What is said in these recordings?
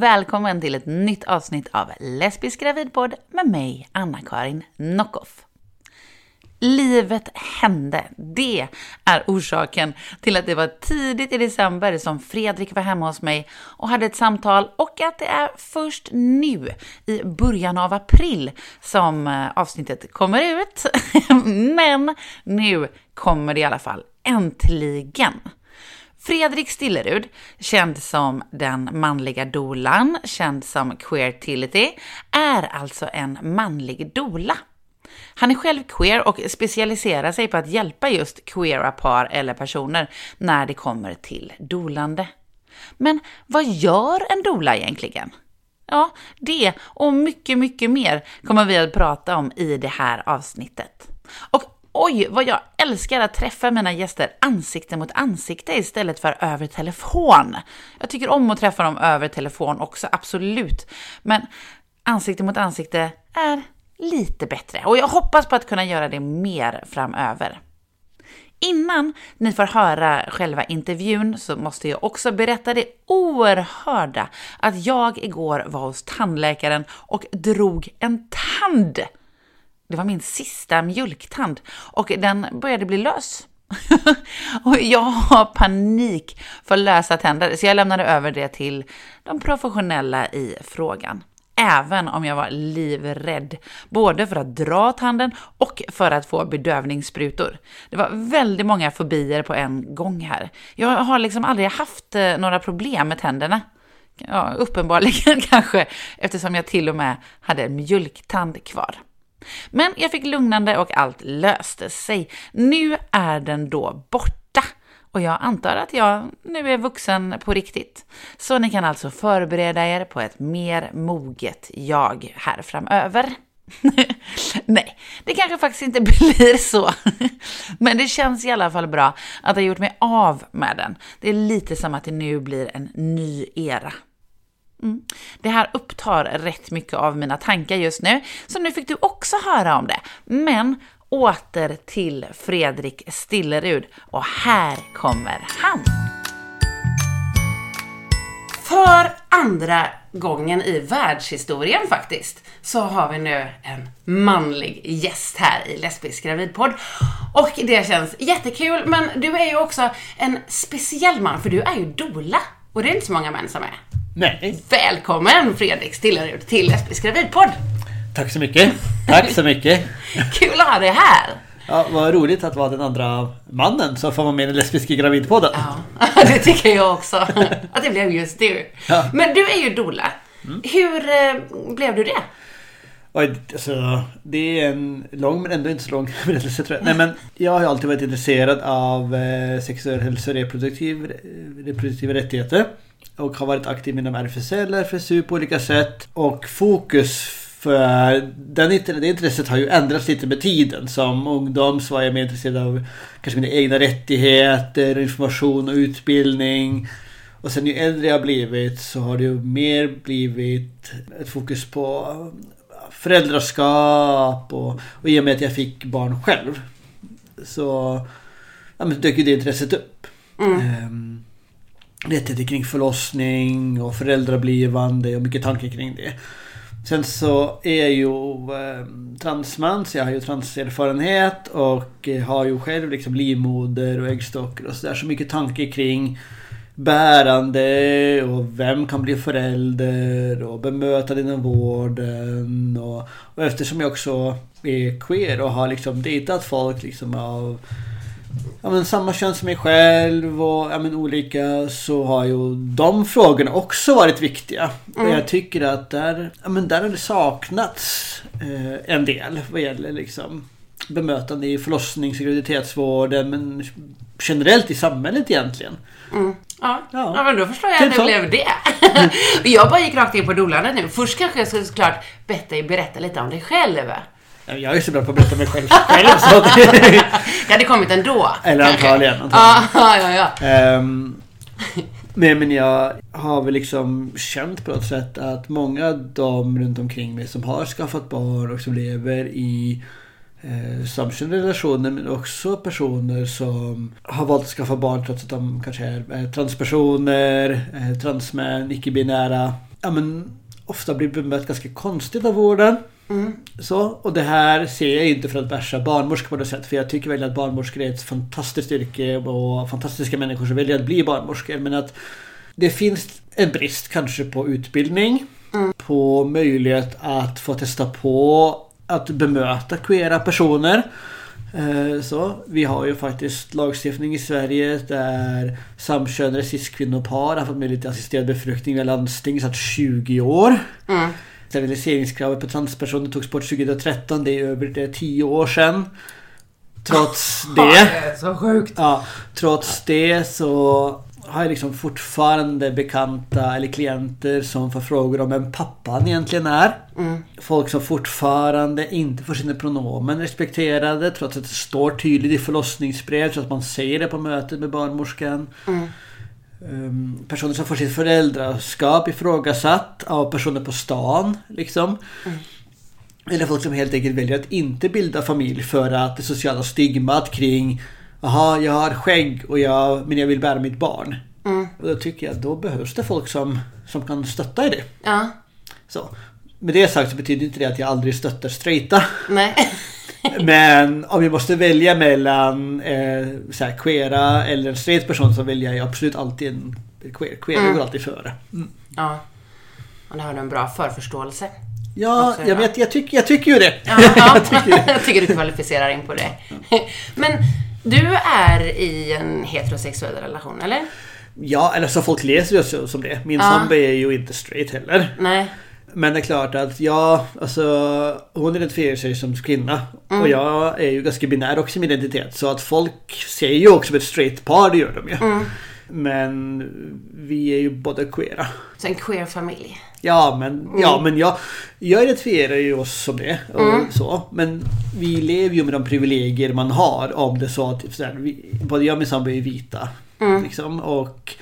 Välkommen till ett nytt avsnitt av Lesbisk gravidpodd med mig, Anna-Karin Nockoff. Livet hände. Det är orsaken till att det var tidigt i december som Fredrik var hemma hos mig och hade ett samtal och att det är först nu i början av april som eh, avsnittet kommer ut. Men nu kommer det i alla fall äntligen. Fredrik Stillerud, känd som den manliga dolan, känd som queertility, är alltså en manlig dola. Han är själv queer och specialiserar sig på att hjälpa just queera par eller personer när det kommer till dolande. Men vad gör en dola egentligen? Ja, det och mycket, mycket mer kommer vi att prata om i det här avsnittet. Och oj, vad jag älskar att träffa mina gäster ansikte mot ansikte istället för över telefon. Jag tycker om att träffa dem över telefon också, absolut. Men ansikte mot ansikte är lite bättre och jag hoppas på att kunna göra det mer framöver. Innan ni får höra själva intervjun så måste jag också berätta det oerhörda att jag igår var hos tandläkaren och drog en tand. Det var min sista mjölktand och den började bli lös. och jag har panik för lösa tänder så jag lämnade över det till de professionella i frågan även om jag var livrädd, både för att dra tanden och för att få bedövningssprutor. Det var väldigt många fobier på en gång här. Jag har liksom aldrig haft eh, några problem med tänderna. Ja, uppenbarligen kanske, eftersom jag till och med hade mjölktand kvar. Men jag fick lugnande och allt löste sig. Nu är den då borta och jag antar att jag nu är vuxen på riktigt. Så ni kan alltså förbereda er på ett mer moget jag här framöver. Nej, det kanske faktiskt inte blir så. Men det känns i alla fall bra att ha gjort mig av med den. Det är lite som att det nu blir en ny era. Mm. Det här upptar rätt mycket av mina tankar just nu, så nu fick du också höra om det. Men åter till Fredrik Stillerud och här kommer han. För andra gången i världshistorien faktiskt så har vi nu en manlig gäst här i Lesbisk gravidpodd. Och det känns jättekul, men du är ju också en speciell man för du är ju dola. Och det är inte så många män som är. Nej. Välkommen Fredrik Stillerud till Lesbisk gravidpodd. Tack så mycket. Tack så mycket. Kul att ha dig här. Ja, vad roligt att vara den andra mannen som får vara med i den lesbiska gravidpodden. Ja, det tycker jag också. Att det blev just du. Ja. Men du är ju doula. Mm. Hur eh, blev du det? Oj, alltså, det är en lång men ändå inte så lång berättelse tror jag. Nej men jag har alltid varit intresserad av eh, sexuell hälsa och reproduktiv, reproduktiva rättigheter. Och har varit aktiv inom RFSL, RFSU på olika sätt. Och fokus för den, det intresset har ju ändrats lite med tiden. Som ungdom så var jag mer intresserad av kanske mina egna rättigheter, information och utbildning. Och sen ju äldre jag blivit så har det ju mer blivit ett fokus på föräldraskap och, och i och med att jag fick barn själv så ja, men dök ju det intresset upp. Mm. Ehm, rättigheter kring förlossning och föräldrablivande och mycket tankar kring det. Sen så är jag ju eh, transman så jag har ju transerfarenhet och eh, har ju själv liksom livmoder och äggstockar och sådär. Så mycket tankar kring bärande och vem kan bli förälder och bemötande inom vården. Och, och eftersom jag också är queer och har liksom dejtat folk liksom av ja, men samma kön som mig själv och ja, men olika så har ju de frågorna också varit viktiga. Mm. Och jag tycker att där, ja, men där har det saknats eh, en del vad gäller liksom bemötande i förlossnings och graviditetsvården men generellt i samhället egentligen. Mm. Ja. Ja. Ja. men då förstår jag Typ att det så. blev det. jag bara gick rakt in på dolandet nu. Först kanske jag skulle såklart bett dig berätta lite om dig själv. Ja, Jag är så bra på att berätta mig själv själv så Det hade kommit ändå. Eller kanske. antagligen, Ja, antagligen. ja, ja. Ehm, men, men jag har väl liksom känt på något sätt att många av dem runt omkring mig som har skaffat barn och som lever i eh, samkönade relationer men också personer som har valt att skaffa barn trots att de kanske är eh, transpersoner, eh, transmän, icke-binära. Ja, men ofta blir bemött ganska konstigt av vården. Mm. Så, och det här ser jag inte för att bärsa barnmorskor på något sätt. För jag tycker väl att barnmorskor är ett fantastiskt yrke och fantastiska människor som väljer att bli barnmorskor. Men att det finns en brist kanske på utbildning. På möjlighet att få testa på att bemöta queera personer. Eh, så, vi har ju faktiskt lagstiftning i Sverige där samkönade cis-kvinnopar har fått möjlighet till assisterad befruktning via landsting Så 20 år. Mm. Steriliseringskravet på transpersoner togs bort 2013. Det är över det är 10 år sedan. Trots det. så sjukt. Ja, trots det så har jag liksom fortfarande bekanta eller klienter som får frågor om vem pappan egentligen är. Mm. Folk som fortfarande inte får sina pronomen respekterade trots att det står tydligt i förlossningsbrev så att man säger det på mötet med barnmorskan. Mm. Um, personer som får sitt föräldraskap ifrågasatt av personer på stan. Liksom. Eller folk som helt enkelt väljer att inte bilda familj för att det sociala stigmat kring Jaha, jag har skägg och jag, men jag vill bära mitt barn. Mm. Och då tycker jag att då behövs det folk som, som kan stötta i det. Ja. Så. Med det sagt så betyder inte det att jag aldrig stöttar straighta. Nej. Men om jag måste välja mellan eh, så här, queera eller en straight person så väljer jag absolut alltid en queer. Queer Mm. går alltid före. Ja. Och där har du en bra förförståelse. Ja, jag, vet, jag, tycker, jag tycker ju det. Ja, jag tycker det. jag tycker du kvalificerar in på det. Men du är i en heterosexuell relation, eller? Ja, eller så folk läser ju som det. Min Ja. sambo är ju inte straight heller. Nej. Men det är klart att jag, alltså hon identifierar sig som kvinna. Mm. Och jag är ju ganska binär också i min identitet. Så att folk ser ju också som ett straight par, det gör de ju. Mm. Men vi är ju båda queera. Så en queer familj. Ja men, Mm. ja, men jag, jag identifierar ju oss som det. Och Mm. så. Men vi lever ju med de privilegier man har om det så att så här, vi, både jag och min sambo är vita. Mm. Liksom, och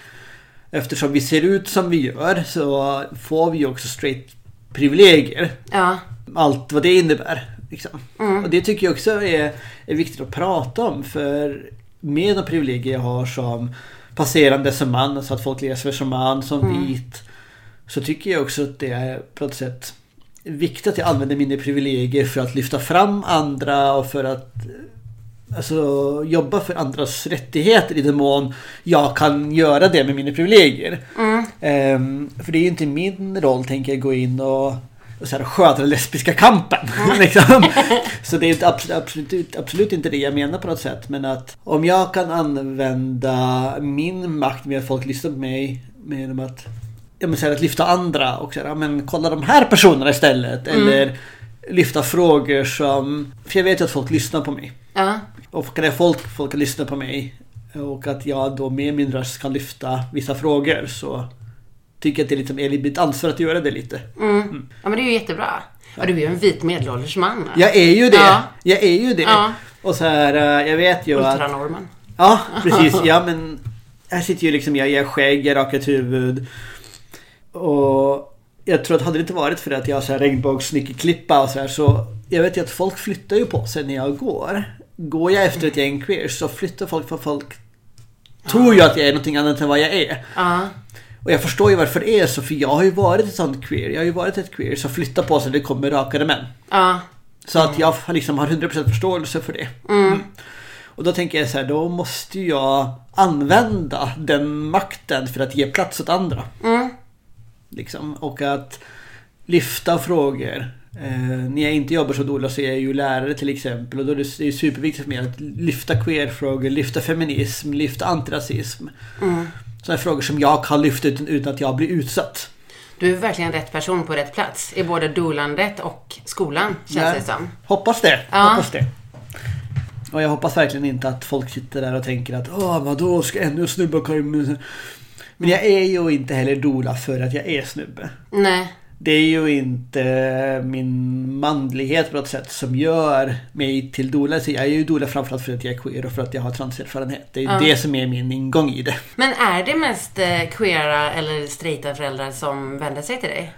eftersom vi ser ut som vi gör så får vi ju också straight privilegier. Ja. Allt vad det innebär. Liksom. Mm. Och det tycker jag också är, är viktigt att prata om. För med de privilegier jag har som passerande som man, alltså att folk läser som man, som Mm. vit. Så tycker jag också att det är på något sätt viktigt att jag använder mina privilegier för att lyfta fram andra och för att alltså, jobba för andras rättigheter i den mån jag kan göra det med mina privilegier. Mm. Ehm, för det är ju inte min roll, tänker jag, gå in och, och så här, sköta den lesbiska kampen. liksom. Så det är inte, absolut, absolut, inte det jag menar på något sätt. Men att om jag kan använda min makt med att folk lyssnar på mig genom att, ja, men så här, att lyfta andra och så här, men kolla de här personerna istället. Eller lyfta frågor som... För jag vet ju att folk lyssnar på mig. Ja. Och kan jag folk, folk kan lyssna på mig och att jag då med min röst kan lyfta vissa frågor så tycker att det är liksom är mitt ansvar att göra det lite. Mm. Ja, men det är ju jättebra. Ja, du är ju en vit medelålders man. Jag är ju det! Ja. Jag är ju det! Ja. Och så här, eh, jag vet ju att... Ultranormen. Ja, precis. Ja, men här sitter ju liksom jag, jag har skägg, jag rakat huvud. Och jag tror att hade det inte varit för att jag har så här regnbågssnickerklippa och så här så jag vet ju att folk flyttar ju på sig när jag går. Går jag efter ett gäng queers så flyttar folk för folk tror ju att jag är någonting annat än vad jag är. Ja. Och jag förstår ju varför det är så för jag har ju varit ett sånt queer. Jag har ju varit ett queer som flyttar på sig när det kommer rakade män. Ja. Så att jag liksom har 100% förståelse för det. Mm. Och då tänker jag så här, då måste jag använda den makten för att ge plats åt andra. Mm. Liksom. Och att lyfta frågor. Eh, när jag inte jobbar som doula så är jag ju lärare till exempel. Och då är det, superviktigt för mig att lyfta queerfrågor, lyfta feminism, lyfta antirasism. Mm. Sådana frågor som jag kan lyfta utan, utan att jag blir utsatt. Du är verkligen rätt person på rätt plats i både dolandet och skolan, känns Ja. det som. Hoppas det. Ja. Hoppas det. Och jag hoppas verkligen inte att folk sitter där och tänker att Åh, vadå, ska ännu snubbar komma? Men jag är ju inte heller dola för att jag är snubbe. Nej. Det är ju inte min manlighet på något sätt som gör mig till doula. Så jag är ju doula framförallt för att jag är queer och för att jag har transerfarenhet. Det är Ja. det som är min ingång i det. Men är det mest eh, queera eller straighta föräldrar som vänder sig till dig?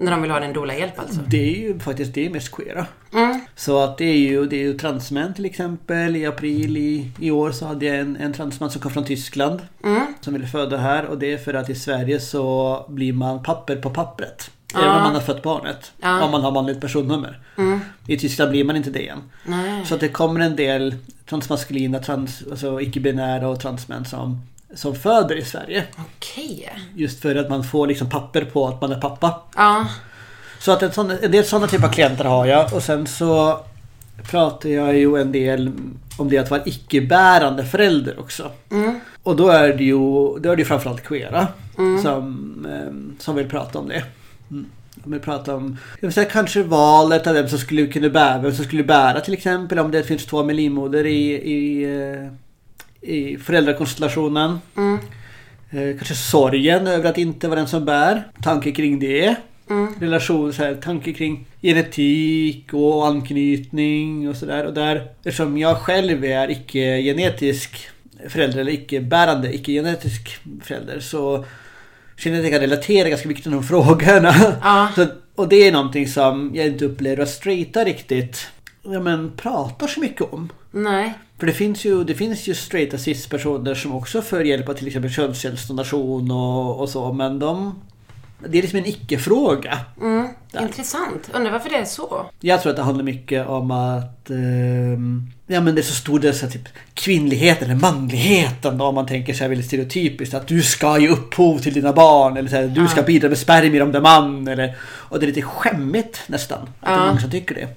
När de vill ha din doula-hjälp alltså? Det är ju faktiskt det är mest queera. Mm. Så att det är ju, det är ju transmän till exempel. I april i, i år så hade jag en, en transman som kom från Tyskland. Mm. Som ville föda här och det är för att i Sverige så blir man papper på pappret. Ja. Även om man har fött barnet. Ja. Om man har manligt personnummer. Mm. I Tyskland blir man inte det igen. Nej. Så det kommer en del transmaskulina, trans, alltså icke-binära och transmän som, som föder i Sverige. Okej. Just för att man får liksom papper på att man är pappa. Ja. Så att en, sån, en del sådana typer av klienter har jag och sen så pratar jag ju en del om det att vara icke-bärande förälder också. Mm. Och då är det ju, då är det ju framförallt queera som, eh, som vill prata om det. Mm. De vill prata om jag vill säga, kanske valet av vem som skulle kunna bära, vem som skulle bära till exempel. Om det finns två med livmoder i, i, eh, i föräldrakonstellationen. Mm. Eh, kanske sorgen över att inte vara den som bär. Tanke kring det. Mm. Relation, så här, tanke kring genetik och anknytning och sådär. Och där, eftersom jag själv är icke-genetisk förälder eller icke-bärande, icke-genetisk förälder så känner jag att jag kan relatera ganska mycket till de frågorna. Ja. Så, och det är någonting som jag inte upplever att straighta riktigt ja, men, pratar så mycket om. Nej. För det finns ju, det finns ju straighta cis-personer som också får hjälp av till exempel könscellsdonation och, och så men de... Det är liksom en icke-fråga. Mm. Intressant. Undrar varför det är så? Jag tror att det handlar mycket om att ehm, Ja men det är så stor del typ kvinnlighet eller manligheten då om man tänker så här väldigt stereotypiskt att du ska ge upphov till dina barn eller så här, du ska bidra med spermier om du är man eller Och det är lite skämmigt nästan att det är Ja. många som tycker det.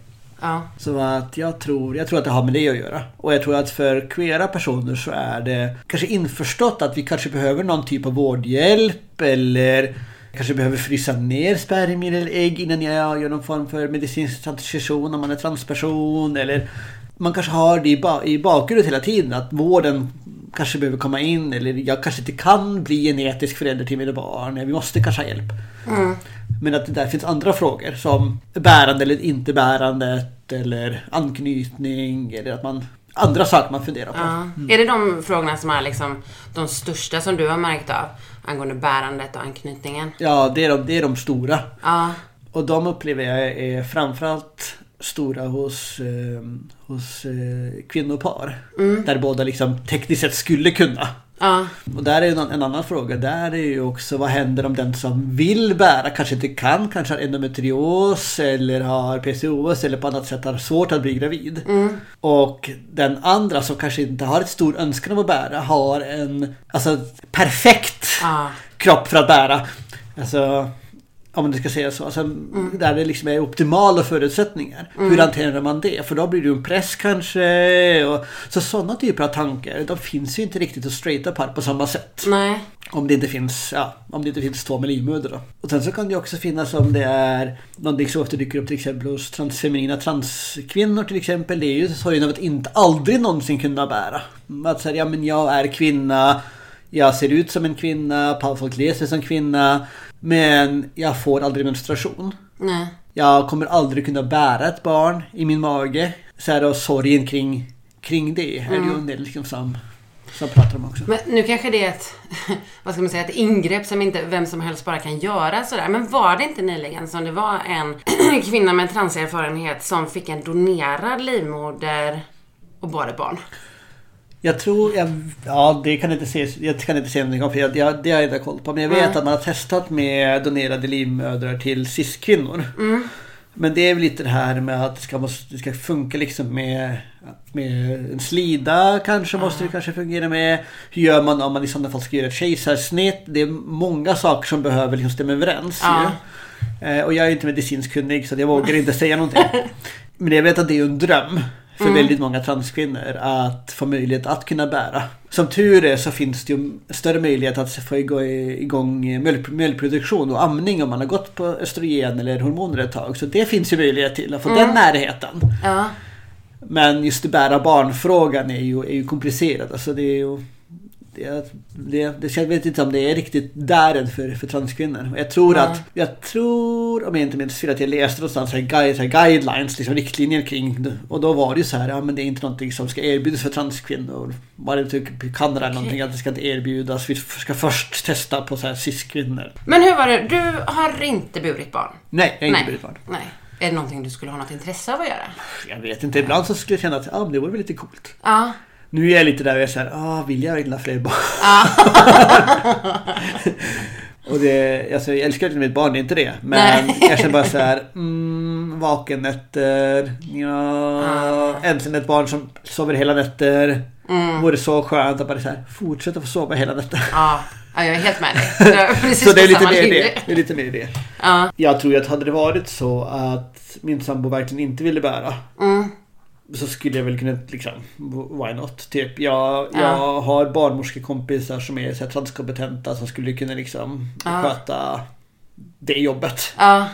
Ja. Så att jag tror, jag tror att det har med det att göra. Och jag tror att för queera personer så är det kanske införstått att vi kanske behöver någon typ av vårdhjälp eller kanske behöver frysa ner spermier eller ägg innan jag gör någon form för medicinsk transition om man är transperson eller man kanske har det i, ba- i bakgrunden hela tiden att vården kanske behöver komma in eller jag kanske inte kan bli genetisk förälder till mina barn. Vi måste kanske ha hjälp. Mm. Men att det där finns andra frågor som bärande eller inte bärandet eller anknytning eller att man andra saker man funderar på. Ja. Är det de frågorna som är liksom de största som du har märkt av? Angående bärandet och anknytningen? Ja, det är de, det är de stora. Ja. Och de upplever jag är framförallt stora hos, eh, hos eh, kvinnopar. Där båda liksom tekniskt sett skulle kunna. Ja. Och där är ju en annan fråga. Där är ju också vad händer om den som vill bära kanske inte kan, kanske har endometrios eller har PCOS eller på annat sätt har svårt att bli gravid. Och den andra som kanske inte har ett stor önskan om att bära har en alltså, perfekt Ja. kropp för att bära. Alltså om man ska säga så. Alltså, Där det liksom är optimala förutsättningar. Hur hanterar man det? För då blir det ju en press kanske. Och, så sådana typer av tankar, de finns ju inte riktigt att straighta på, på samma sätt. Nej. Om det inte finns, ja, om det inte finns två livmoder då. Och sen så kan det också finnas om det är någonting som ofta dyker upp till exempel hos transfeminina transkvinnor till exempel. Det är ju sorgen av att inte aldrig någonsin kunna bära. Att säga, ja men jag är kvinna, jag ser ut som en kvinna, folk läser som kvinna. Men jag får aldrig menstruation. Nej. Jag kommer aldrig kunna bära ett barn i min mage. Så här, och sorgen kring, kring det är det ju en del liksom som, som pratar om också. Men nu kanske det är ett, vad ska man säga, ett ingrepp som inte vem som helst bara kan göra sådär. Men var det inte nyligen som det var en kvinna med transerfarenhet som fick en donerad livmoder och bar ett barn? Jag tror, jag, ja det kan jag inte se, jag kan inte säga någonting om för jag, jag, det har jag inte koll på. Men jag vet Nej. att man har testat med donerade livmödrar till cis-kvinnor. Men det är väl lite det här med att det ska, måste, det ska funka liksom med, med en slida kanske måste det kanske fungera med. Hur gör man om man i sådana fall ska göra ett kejsarsnitt? Det är många saker som behöver liksom stämma överens Ja. Eh, Och jag är inte medicinskt kunnig så jag vågar inte säga någonting. Men jag vet att det är en dröm för väldigt många transkvinnor att få möjlighet att kunna bära. Som tur är så finns det ju större möjlighet att få igång, igång mjölk, mjölkproduktion och amning om man har gått på östrogen eller hormoner ett tag. Så det finns ju möjlighet till att få den närheten. Ja. Men just det bära barnfrågan är ju, är ju komplicerad. Alltså det är ju, det, det, det, jag vet inte om det är riktigt där än för, för transkvinnor. Jag tror Ja. att, jag tror om jag inte minns fel att jag läste någonstans så här, guide, så här guidelines, liksom riktlinjer kring det. Och då var det ju så här, ja men det är inte någonting som ska erbjudas för transkvinnor. Var det typ Kanada eller någonting att det ska inte erbjudas. Vi ska först testa på så här cis-kvinnor. Men hur var det? Du har inte burit barn? Nej, jag har inte Nej. blivit barn. Nej. Är det någonting du skulle ha något intresse av att göra? Jag vet inte, ibland så skulle jag känna att men det vore väl lite coolt. Ja. Nu är jag lite där och jag säger, ah, vill jag verkligen ha fler barn? och det, alltså, jag älskar inte mitt barn, det är inte det. Men Nej. jag känner bara så här, mm, vakennätter, ja, Ah. äntligen ett barn som sover hela nätter. Mm. Vore så skönt att bara så här, fortsätta få sova hela nätter. Ja. ja, jag är helt med dig. Är precis Så det är lite mer det. Det är lite mer det. Ja. Jag tror att hade det varit så att min sambo verkligen inte ville bära Mm. Så skulle jag väl kunna liksom, why not? Typ, jag, Ja. jag har barnmorskekompisar som är så här, transkompetenta som skulle kunna liksom Ja. sköta det jobbet. Ja.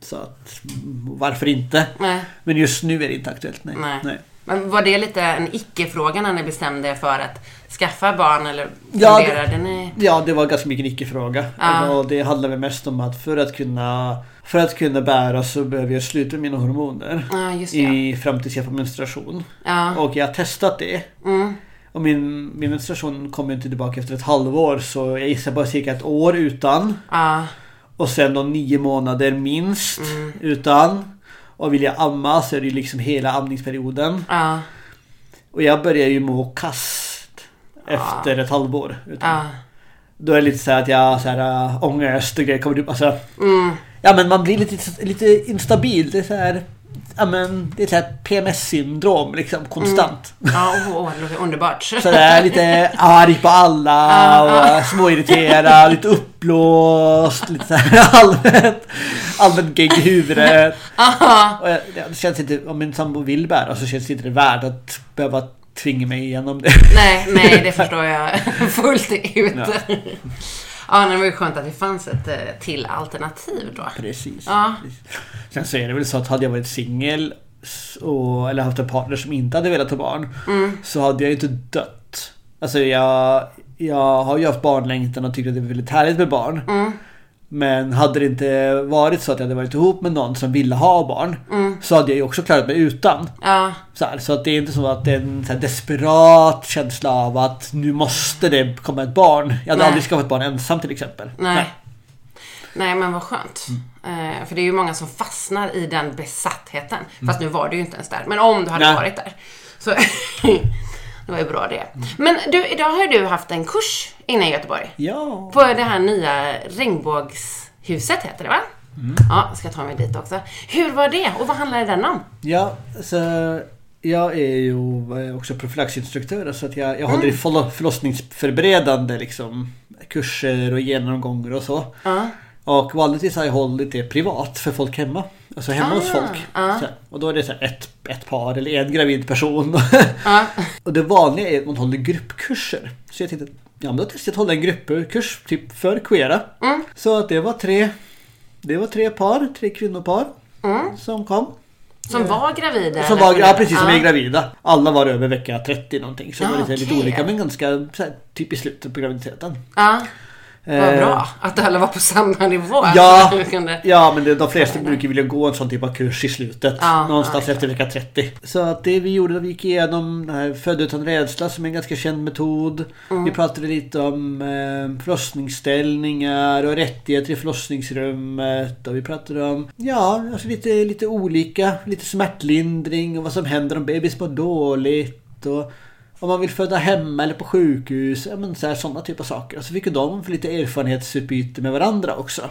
Så att, varför inte? Nej. Men just nu är det inte aktuellt, nej. Nej. Men var det lite en icke-fråga när ni bestämde er för att skaffa barn eller Ja, det- ni? Ja, det var ganska mycket en icke-fråga. Och det handlar väl mest om att för att kunna för att kunna bära så behöver jag sluta mina hormoner. Det. I, fram tills jag får menstruation. Ja. Och jag har testat det. Mm. Och min, min menstruation kommer inte tillbaka efter ett halvår så jag gissar bara cirka ett år utan. Och sen då nio månader minst Mm. utan. Och vill jag amma så är det ju liksom hela amningsperioden. Ja. Och jag börjar ju må kast efter ett halvår. Utan. Då är det lite så här att jag så här, äh, ångest och grejer kommer upp. Alltså, Mm. ja men man blir lite, lite instabil. Det är så här, ja men det är så här PMS-syndrom liksom konstant. Ja, åh, åh, det låter underbart. Så det är lite arg på alla och småirriterad, lite uppblåst, lite så här allmänt, allmänt gegg i huvudet. Aha. Och jag- det känns inte, om min sambo vill bära så känns det inte det värt att behöva tvinga mig igenom det. Nej, nej, det förstår jag fullt ut. Ja. Ja. Ja, det var ju skönt att det fanns ett eh, till alternativ då. Precis. Ja. Precis. Sen så är det väl så att hade jag varit singel och- eller haft en partner som inte hade velat ha barn Mm. så hade jag inte dött. Alltså jag, jag har ju haft barnlängtan och tyckt att det är väldigt härligt med barn. Mm. Men hade det inte varit så att jag hade varit ihop med någon som ville ha barn Mm. så hade jag ju också klarat mig utan. Ja, Så, här, så att det är inte så att det är en desperat känsla av att nu måste det komma ett barn. Jag hade Nej. aldrig skaffat barn ensam till exempel. nej. Nej, men vad skönt. Eh, för det är ju många som fastnar i den besattheten. Fast nu var du ju inte ens där. Men om du hade Nej. varit där. Så det var ju bra det. Men du, idag har du haft en kurs inne i Göteborg. Ja. På det här nya regnbågshuset heter det va? Ja, ska jag ta mig dit också. Hur var det och vad handlade den om? Ja, så jag är ju också profylaxinstruktör så att jag, jag håller i förlo- förlossningsförberedande liksom, kurser och genomgångar och så. Ja. Och vanligtvis har jag hållit det privat för folk hemma. Alltså hemma hos Ah, folk. ja. Så, och då är det så ett, ett par eller en gravid person. Ja. och det vanliga är att man håller gruppkurser. Så jag tänkte, ja men då testar jag att hålla en gruppkurs typ för queera. Mm. Så att det var tre Det var tre par, tre kvinnopar Mm. som kom. Som var gravida? Som var, ja precis, som Ja. är gravida. Alla var över vecka 30 någonting. Så det Ah, var lite, lite okej. olika men ganska så här, typ i slutet på graviditeten. Vad Eh, bra att alla var på samma nivå. Ja. Du kunde- Ja men det, de flesta brukar vilja gå en sån typ av kurs i slutet. Ja, någonstans ja, efter vecka 30. Så att det vi gjorde, vi gick igenom den här Född utan rädsla som är en ganska känd metod. Mm. Vi pratade lite om eh, förlossningsställningar och rättigheter i förlossningsrummet. Och vi pratade om, ja, alltså lite, lite olika. Lite smärtlindring och vad som händer om bebis mår dåligt. Och om man vill föda hemma eller på sjukhus. Ja, men så här, sådana typer av saker. Och så fick ju de för lite erfarenhetsutbyte med varandra också.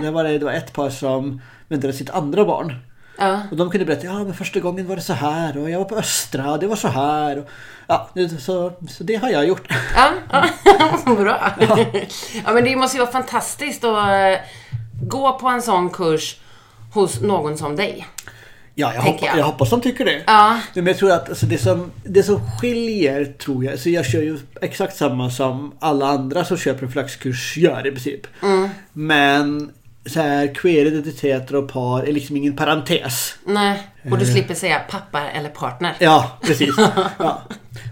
Det, var, det var ett par som väntade sitt andra barn. Ja. Och de kunde berätta, ja men första gången var det så här och jag var på Östra och det var så här. Och, ja, så, så det har jag gjort. Ja, ja. bra. Ja. men det måste ju vara fantastiskt att eh, gå på en sån kurs hos någon som dig. Ja, jag, hoppas, jag. jag hoppas de tycker det. Ja. Men jag tror att alltså, det, som, det som skiljer, tror jag, så jag kör ju exakt samma som alla andra som kör profylaxkurs gör i princip. Mm. Men så här queer-identiteter och par är liksom ingen parentes. Nej, och du slipper säga pappa eller partner. Ja, precis. Ja.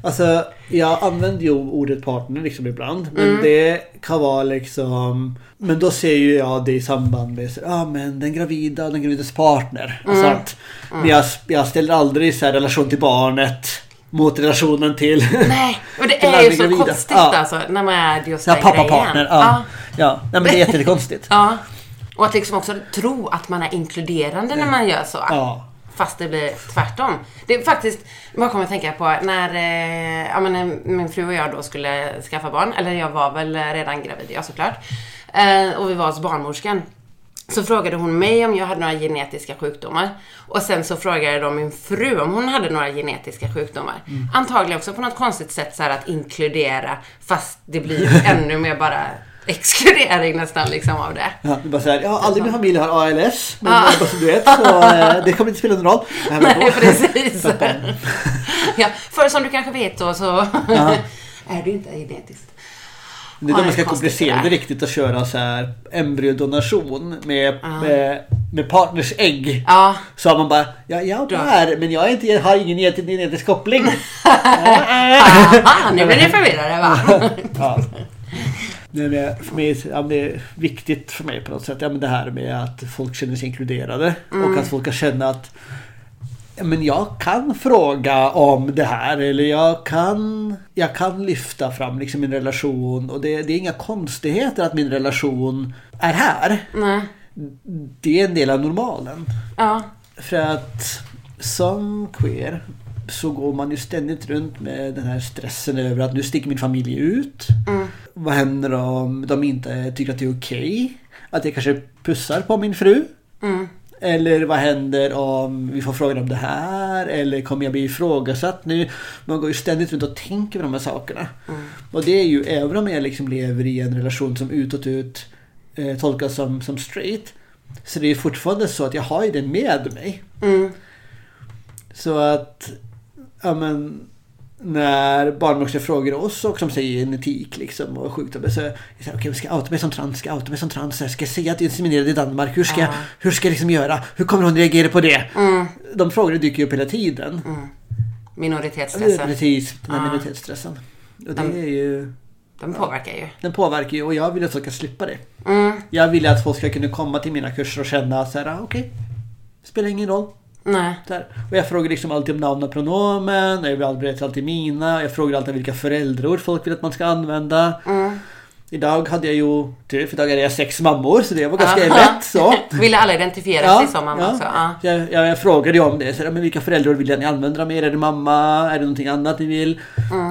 Alltså, jag använder ju ordet partner liksom ibland. Men det kan vara liksom... Men då ser ju jag det i samband med ja ah, men den gravida och den gravidas partner. Och sånt. Men jag, jag ställer aldrig så här relation till barnet mot relationen till... Nej, och det är ju så gravida. konstigt Ja. alltså när man är just Ja, den pappa grejen. partner. Ja. ja. Nej, men det är jättekonstigt. Ja. Och att liksom också tro att man är inkluderande när man gör så. Ja. Fast det blir tvärtom. Det är faktiskt, vad kommer jag att tänka på, när, eh, ja, men, när min fru och jag då skulle skaffa barn, eller jag var väl redan gravid, ja såklart. Eh, och vi var hos barnmorskan. Så frågade hon mig om jag hade några genetiska sjukdomar. Och sen så frågade de min fru om hon hade några genetiska sjukdomar. Antagligen också på något konstigt sätt så att inkludera, fast det blir ännu mer bara exkludering nästan liksom av det. Ja, det är bara så här, ja, aldrig i min familj har ALS. Men Ja. ja. bara så du vet, så, eh, det kommer inte spela någon roll. Det här Nej, precis. ja, för som du kanske vet då så är du inte genetiskt. Det är Ja, då det man ska komplicera det det riktigt och köra så här embryodonation med, med, med partners ägg. Ja, Så har man bara, ja jag är, men jag är inte, har ingen genetisk koppling. aha, nu blir ni förvirrade va? Är, för mig, ja, men det är viktigt för mig på något sätt. Ja, men det här med att folk känner sig inkluderade och att folk kan känna att ja, men jag kan fråga om det här eller jag kan, jag kan lyfta fram liksom min relation och det, det är inga konstigheter att min relation är här. Nej. Det är en del av normalen. Ja, För att som queer så går man ju ständigt runt med den här stressen över att nu sticker min familj ut. Vad händer om de inte tycker att det är okej? Att jag kanske pussar på min fru? mm. Eller vad händer om vi får frågan om det här? Eller kommer jag bli ifrågasatt nu? Man går ju ständigt runt och tänker på de här sakerna. Och det är ju, även om jag liksom lever i en relation som utåt ut eh, tolkas som, som straight. Så det är fortfarande så att jag har ju det med mig. Mm. Så att, ja men, när barnmorskor frågar oss och som säger genetik liksom och sjukdomar så här, okej, okay, ska jag outa mig som trans? Ska jag outa mig som trans? Ska jag säga att jag är inseminerad i Danmark? Hur ska, jag, Ja. hur ska jag liksom göra? Hur kommer hon reagera på det? Mm. De frågorna dyker ju upp hela tiden. Minoritetsstressen. Precis, den här minoritetsstressen. Och det är ju, Den påverkar ju. den påverkar ju och jag vill att folk ska slippa det. Mm. Jag vill att folk ska kunna komma till mina kurser och känna så här, ah, okej, spelar ingen roll. Nej. Så här. Och jag frågar liksom alltid om namn och pronomen. Jag vill berätta alltid mina. Jag frågar alltid vilka föräldraord folk vill att man ska använda. Mm. Idag hade jag ju tur för idag hade jag sex mammor så det var ganska Aha. lätt så. Ville alla identifiera sig som mamma också? Ja. Jag, jag, jag frågade ju om det. Så, men vilka föräldraord vill ni använda mer? Är det mamma? Är det någonting annat ni vill?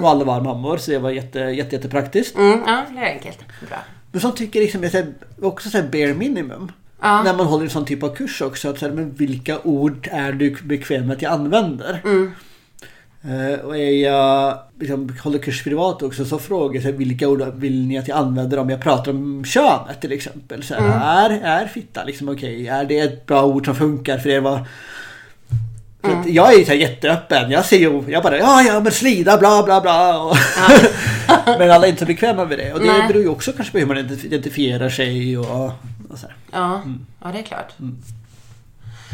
Och alla var mammor så det var jätte, jätte, jättepraktiskt. Mm, ja, det är enkelt. Bra. Men så tycker jag liksom, jag också så här bare minimum. Ja. När man håller en sån typ av kurs också. Att här, men vilka ord är du bekväm med att jag använder? Mm. Eh, och är jag liksom, håller kurs privat också så frågar jag vilka ord vill ni att jag använder om jag pratar om könet till exempel. Så här, är, är fitta liksom okej? Är det ett bra ord som funkar för er? Vad- att jag är ju så här jätteöppen. Jag ser ju, jag bara ja ja men slida bla bla bla. Och men alla är inte så bekväma med det. Och det Nej. beror ju också kanske på hur man ident- identifierar sig och, och så här. Ja, ja det är klart.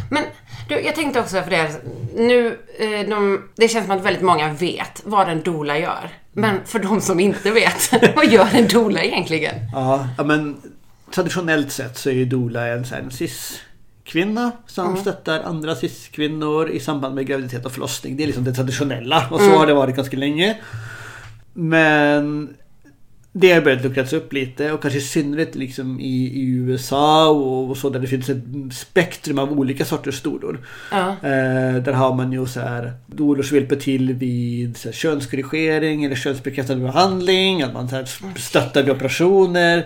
Men du, jag tänkte också för det, nu, eh, de, det känns som att väldigt många vet vad en doula gör. Men för de som inte vet, vad gör en doula egentligen? Ja, ja, men traditionellt sett så är ju doula en, en cis-kvinna som stöttar andra cis-kvinnor i samband med graviditet och förlossning. Det är liksom det traditionella och så har det varit ganska länge. Men det har börjat luckras upp lite och kanske i synnerhet liksom i, i USA och, och så där det finns ett spektrum av olika sorters dolor. Ja. Eh, där har man ju så här dolor som hjälper till vid så här, könskorrigering eller könsbekräftande behandling. Att man så här, stöttar vid operationer.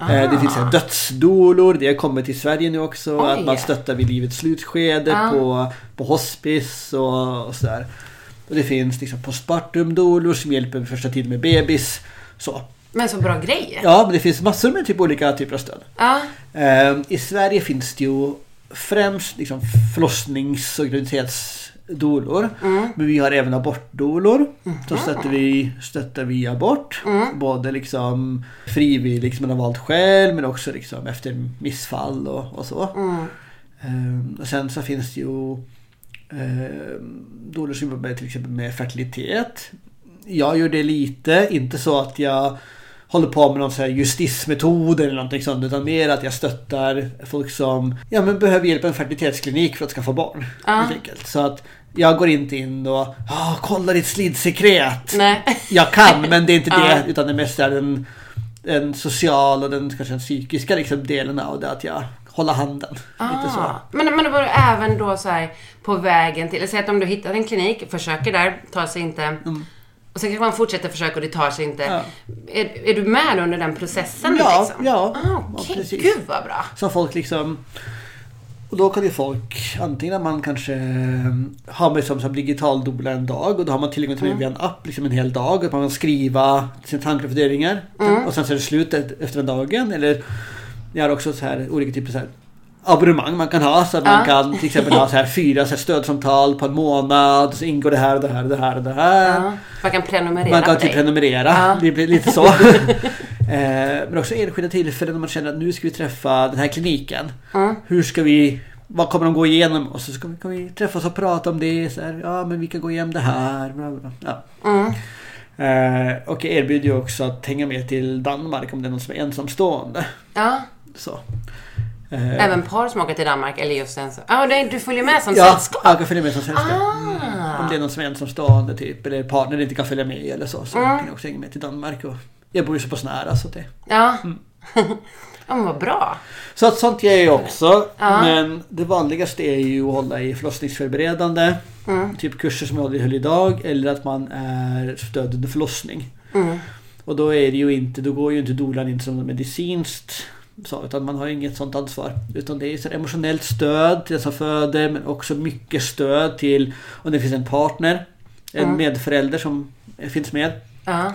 Eh, det finns så här, dödsdolor. Det har kommit till Sverige nu också. Oj. Att man stöttar vid livets slutskede Ja. på, på hospice och, och sådär. Och det finns liksom postpartum-dolor som hjälper vid första tiden med bebis. Så. Men så bra grej. Ja, men det finns massor med typ olika typer av stöd. Ja. Eh, I Sverige finns det ju främst liksom förlossnings och dolor. Men vi har även abortdolor. Så stöttar vi, stöttar vi abort. Både liksom frivilligt som man har valt själv men också liksom efter missfall och, och så. Ehm, och sen så finns det ju eh, dolor som jobbar till exempel med fertilitet. Jag gör det lite, inte så att jag håller på med någon så här justismetod eller någonting sånt utan mer att jag stöttar folk som ja, men behöver hjälp på en fertilitetsklinik för att skaffa barn. Enkelt. Så att jag går inte in och ah, kolla ditt slidsekret. Nej. Jag kan men det är inte Ja. det utan det mest är den, den sociala och den kanske den psykiska liksom, delen av det att jag håller handen. Ah. Men, men det var även då så här på vägen till, säg att om du hittar en klinik, försöker där, tar sig inte. Och sen kanske man fortsätter försöka och det tar sig inte. Ja. Är, är du med under den processen? Ja, liksom? ja. Ah, Ja, Okej, precis. gud vad bra. Som folk liksom... Och då kan ju folk antingen att man kanske eh, har mig som, som digital doula en dag och då har man tillgång till mig via en app liksom en hel dag. Och man kan skriva sina tankar och funderingar. Och sen så är det slut efter den dagen. Eller jag har också så här olika typer så här abonnemang man kan ha. Så att man Ja. kan till exempel ha så här fyra så här stödsamtal på en månad. Så ingår det här och det här och det här och det här. Ja. Man kan prenumerera Man kan typ prenumerera. Ja. Det blir lite så. Eh, Men också enskilda tillfällen när man känner att nu ska vi träffa den här kliniken. Hur ska vi vad kommer de gå igenom? Och så ska vi, kan vi träffas och prata om det. Så här, ja, men vi kan gå igenom det här. Bla, bla, bla. Ja. Mm. Eh, och jag erbjuder ju också att hänga med till Danmark om det är någon som är ensamstående. Ja. Så. Eh, Även par som åker till Danmark eller just en. Ja, det- du följer med som ja, sällskap? jag kan följa med som sällskap. Ah. Om det är någon som är ensamstående typ eller partner inte kan följa med eller så. Så Mm. kan jag också hänga med till Danmark. Och jag bor ju så pass nära så det Ja. Mm. ja, men vad bra. Så att sånt gör jag också. Ja. Men det vanligaste är ju att hålla i förlossningsförberedande. Mm. Typ kurser som jag höll idag. Eller att man är stöd under förlossning. Mm. Och då är det ju inte, då går ju inte dolan in som medicinskt. Så, utan man har inget sånt ansvar. Utan det är så emotionellt stöd till den som föder. Men också mycket stöd till om det finns en partner. En Mm. medförälder som finns med. Ja.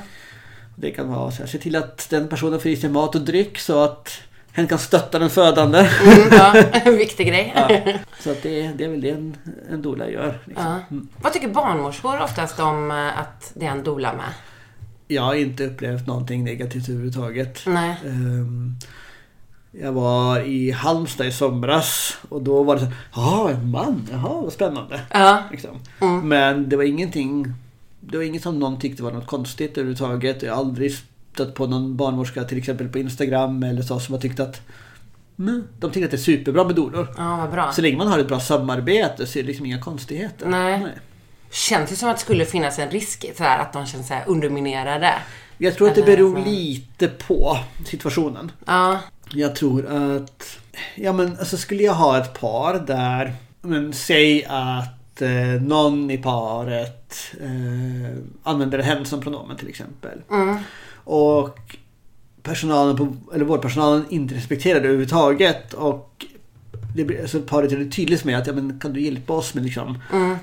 Det kan vara så här, se till att den personen får i sig mat och dryck så att hen kan stötta den födande. Mm, ja. En viktig grej. Ja. Så att det, det är väl det en, en doula gör. Liksom. Ja. Mm. Vad tycker barnmorskor oftast om eh, att det är en doula med? Jag har inte upplevt någonting negativt överhuvudtaget. Nej. Ehm, jag var i Halmstad i somras och då var det så här, jaha en man, jaha vad spännande. Ja. Liksom. Mm. Men det var ingenting, det var inget som någon tyckte var något konstigt överhuvudtaget. Jag har aldrig stött på någon barnmorska till exempel på Instagram eller så som har tyckt att mm, de tycker att det är superbra med doulor. Ja. Så länge man har ett bra samarbete så är det liksom inga konstigheter. Nej. Känns ju som att det skulle finnas en risk så här, att de känns så underminerade. Jag tror att det beror så. lite på situationen. Ja. Jag tror att... Ja men alltså skulle jag ha ett par där... Men säg att eh, någon i paret eh, använder hen som pronomen till exempel. Mm. Och personalen på, eller vårdpersonalen inte respekterar det överhuvudtaget. Och det blir, alltså paret är tydligt med att ja, men kan du hjälpa oss med liksom Mm.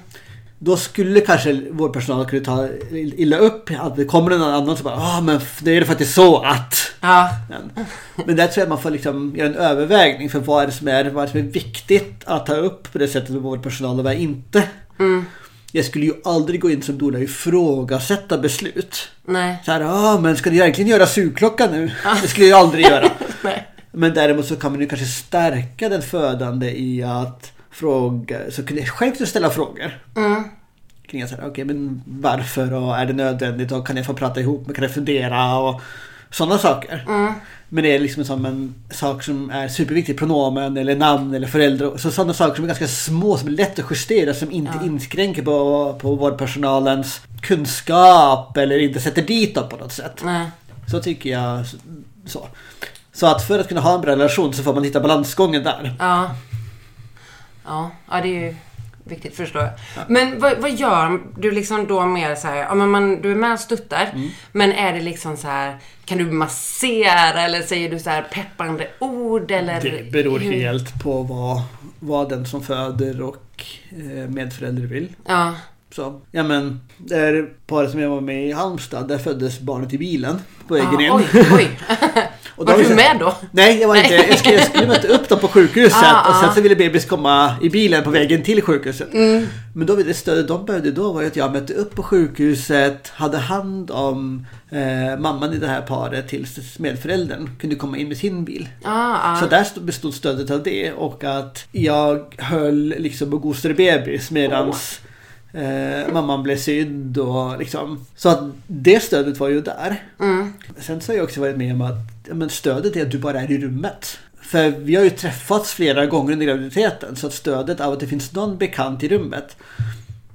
Då skulle kanske vårdpersonalen kunna ta illa upp att det kommer någon annan som bara ah men det är det faktiskt så att Ja. men, men där tror jag man får liksom göra en övervägning för vad är det som är, vad är som är viktigt att ta upp på det sättet med vårdpersonal och vad är inte. Mm. Jag skulle ju aldrig gå in som doula och ifrågasätta beslut. Nej. Så här, ah, men ska du verkligen göra sugklockan nu? Det skulle jag aldrig göra. Men däremot så kan man ju kanske stärka den födande i att fråga, så kunde jag själv ställa frågor. Mm. Kring att säga, okej men varför och är det nödvändigt och kan jag få prata ihop mig, kan jag fundera och sådana saker. Mm. Men det är liksom som en sak som är superviktig, pronomen eller namn eller förälder. Så sådana saker som är ganska små, som är lätt att justera, som inte Ja. inskränker på, på vårdpersonalens kunskap eller inte sätter dit dem på något sätt. Nej. Så tycker jag. Så. Så att för att kunna ha en bra relation så får man hitta balansgången där. Ja. Ja, ja det är ju viktigt förstår jag. Men vad, vad gör du liksom då mer så här, ja men man, du är med och stöttar, Mm. men är det liksom så här, kan du massera eller säger du så här peppande ord eller? Det beror hur- helt på vad, vad den som föder och eh, medförälder vill. Ja. Så, ja men, det är paret som jag var med i Halmstad, där föddes barnet i bilen på vägen ja in. oj, oj. Och Var du med då? Nej, jag var inte. Jag skulle, jag skulle möta upp dem på sjukhuset Ah, och sen ah. så ville bebis komma i bilen på vägen till sjukhuset. Mm. Men då det stödet de behövde då var ju att jag mötte upp på sjukhuset, hade hand om eh, mamman i det här paret tills medföräldern kunde komma in med sin bil. Ah, ah. Så där stod- bestod stödet av det och att jag höll liksom och gosade bebis medans eh, mamman blev sydd och liksom. Så att det stödet var ju där. Mm. Sen så har jag också varit med om att ja, men stödet är att du bara är i rummet. För vi har ju träffats flera gånger under graviditeten så att stödet av att det finns någon bekant i rummet.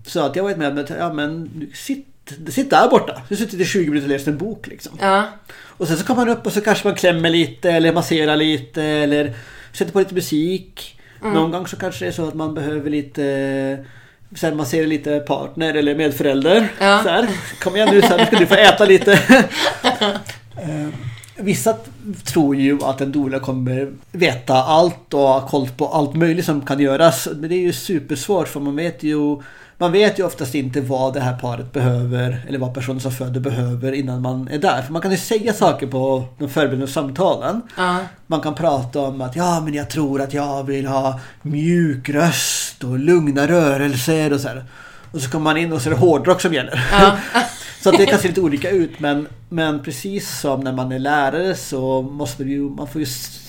Så att jag har varit med om att, ja men sitt, sitt där borta. Du sitter i 20 minuter och läser en bok liksom. Ja. Och sen så kommer man upp och så kanske man klämmer lite eller masserar lite eller sätter på lite musik. Någon gång så kanske det är så att man behöver lite Sen masserar lite partner eller medförälder. Ja. Så här, Kom igen nu så här, nu ska du få äta lite. Eh, Vissa tror ju att en doula kommer veta allt och ha koll på allt möjligt som kan göras. Men det är ju supersvårt för man vet ju man vet ju oftast inte vad det här paret behöver eller vad personen som föder behöver innan man är där. För man kan ju säga saker på de förberedande samtalen. Ja. Man kan prata om att ja men jag tror att jag vill ha mjuk röst och lugna rörelser och så här. Och så kommer man in och så är det hårdrock som gäller. Ja. så det kan se lite olika ut men, men precis som när man är lärare så måste vi ju, man får ju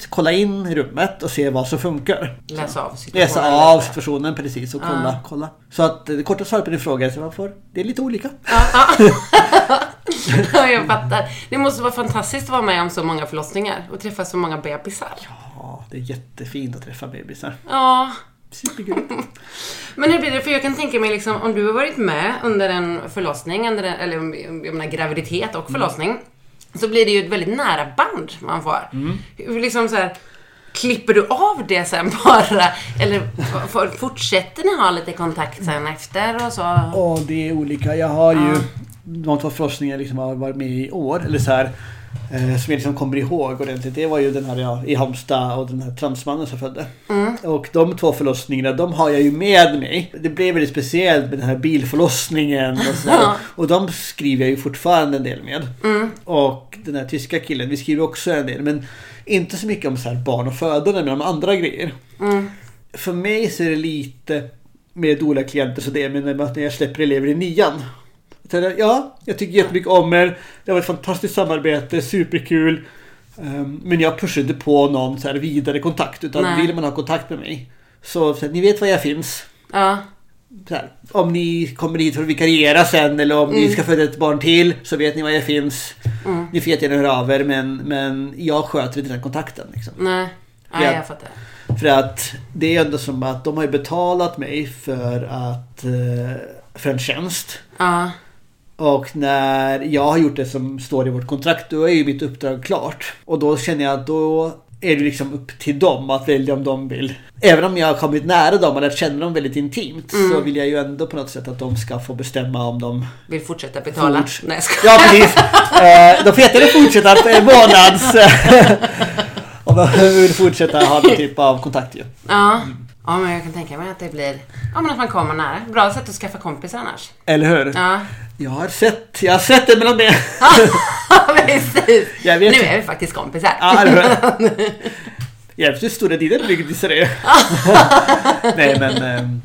kolla in i rummet och se vad som funkar. Läsa av situationen. Läsa av situationen precis och kolla. Ja. kolla. Så att det korta svaret på din fråga är att man får, det är lite olika. Ja, jag fattar. Det måste vara fantastiskt att vara med om så många förlossningar och träffa så många bebisar. Ja, det är jättefint att träffa bebisar. Ja. Supergulligt. Men hur blir det? För jag kan tänka mig liksom, om du har varit med under en förlossning, under en, eller jag menar graviditet och förlossning, så blir det ju ett väldigt nära band man får. Hur Liksom så här, klipper du av det sen bara? Eller fortsätter ni ha lite kontakt sen efter och så? Och det är olika. Jag har ju de två förlossningar liksom har varit med i år. Eller så här, eh, som jag liksom kommer ihåg ordentligt. Det var ju den här ja, i Halmstad och den här transmannen som födde. Och de två förlossningarna, de har jag ju med mig. Det blev väldigt speciellt med den här bilförlossningen och så. Och de skriver jag ju fortfarande en del med. Och den här tyska killen, vi skriver också en del. Men inte så mycket om så här barn och födande, men om andra grejer. För mig så är det lite med dåliga klienter så det är med när jag släpper elever i nian. Jag, Ja, jag tycker jättemycket om er. Det var ett fantastiskt samarbete, superkul. Ehm, Men jag pushar inte på någon så här vidare kontakt. Utan Nej. vill man ha kontakt med mig. Så, så att ni vet var jag finns. Ja. Här, om ni kommer hit för att vikariera sen eller om ni ska föda ett barn till så vet ni var jag finns. Ni får jättegärna höra av er men, men jag sköter inte den kontakten. Liksom. Nej. Ja. jag fattar. För att det är ändå som att de har ju betalat mig för att eh, för en tjänst. Ja. Och när jag har gjort det som står i vårt kontrakt då är ju mitt uppdrag klart. Och då känner jag att då är det liksom upp till dem att välja om de vill. Även om jag har kommit nära dem och lärt känna dem väldigt intimt så vill jag ju ändå på något sätt att de ska få bestämma om de... Vill fortsätta betala. Fort. Nej, skojar. Ja precis! Eh, de får jättegärna fortsätta på en månads... om de vill fortsätta ha någon typ av kontakt ju. Ja. Ja, men jag kan tänka mig att det blir... Ja, men att man kommer nära. Bra sätt att skaffa kompisar annars. Eller hur? Ja. Jag har sett, jag har sett det mellan det. Precis. Jag vet nu är vi faktiskt kompisar. Ja, eller hur? Jävligt stora dina bygdisar är. Nej men... ehm,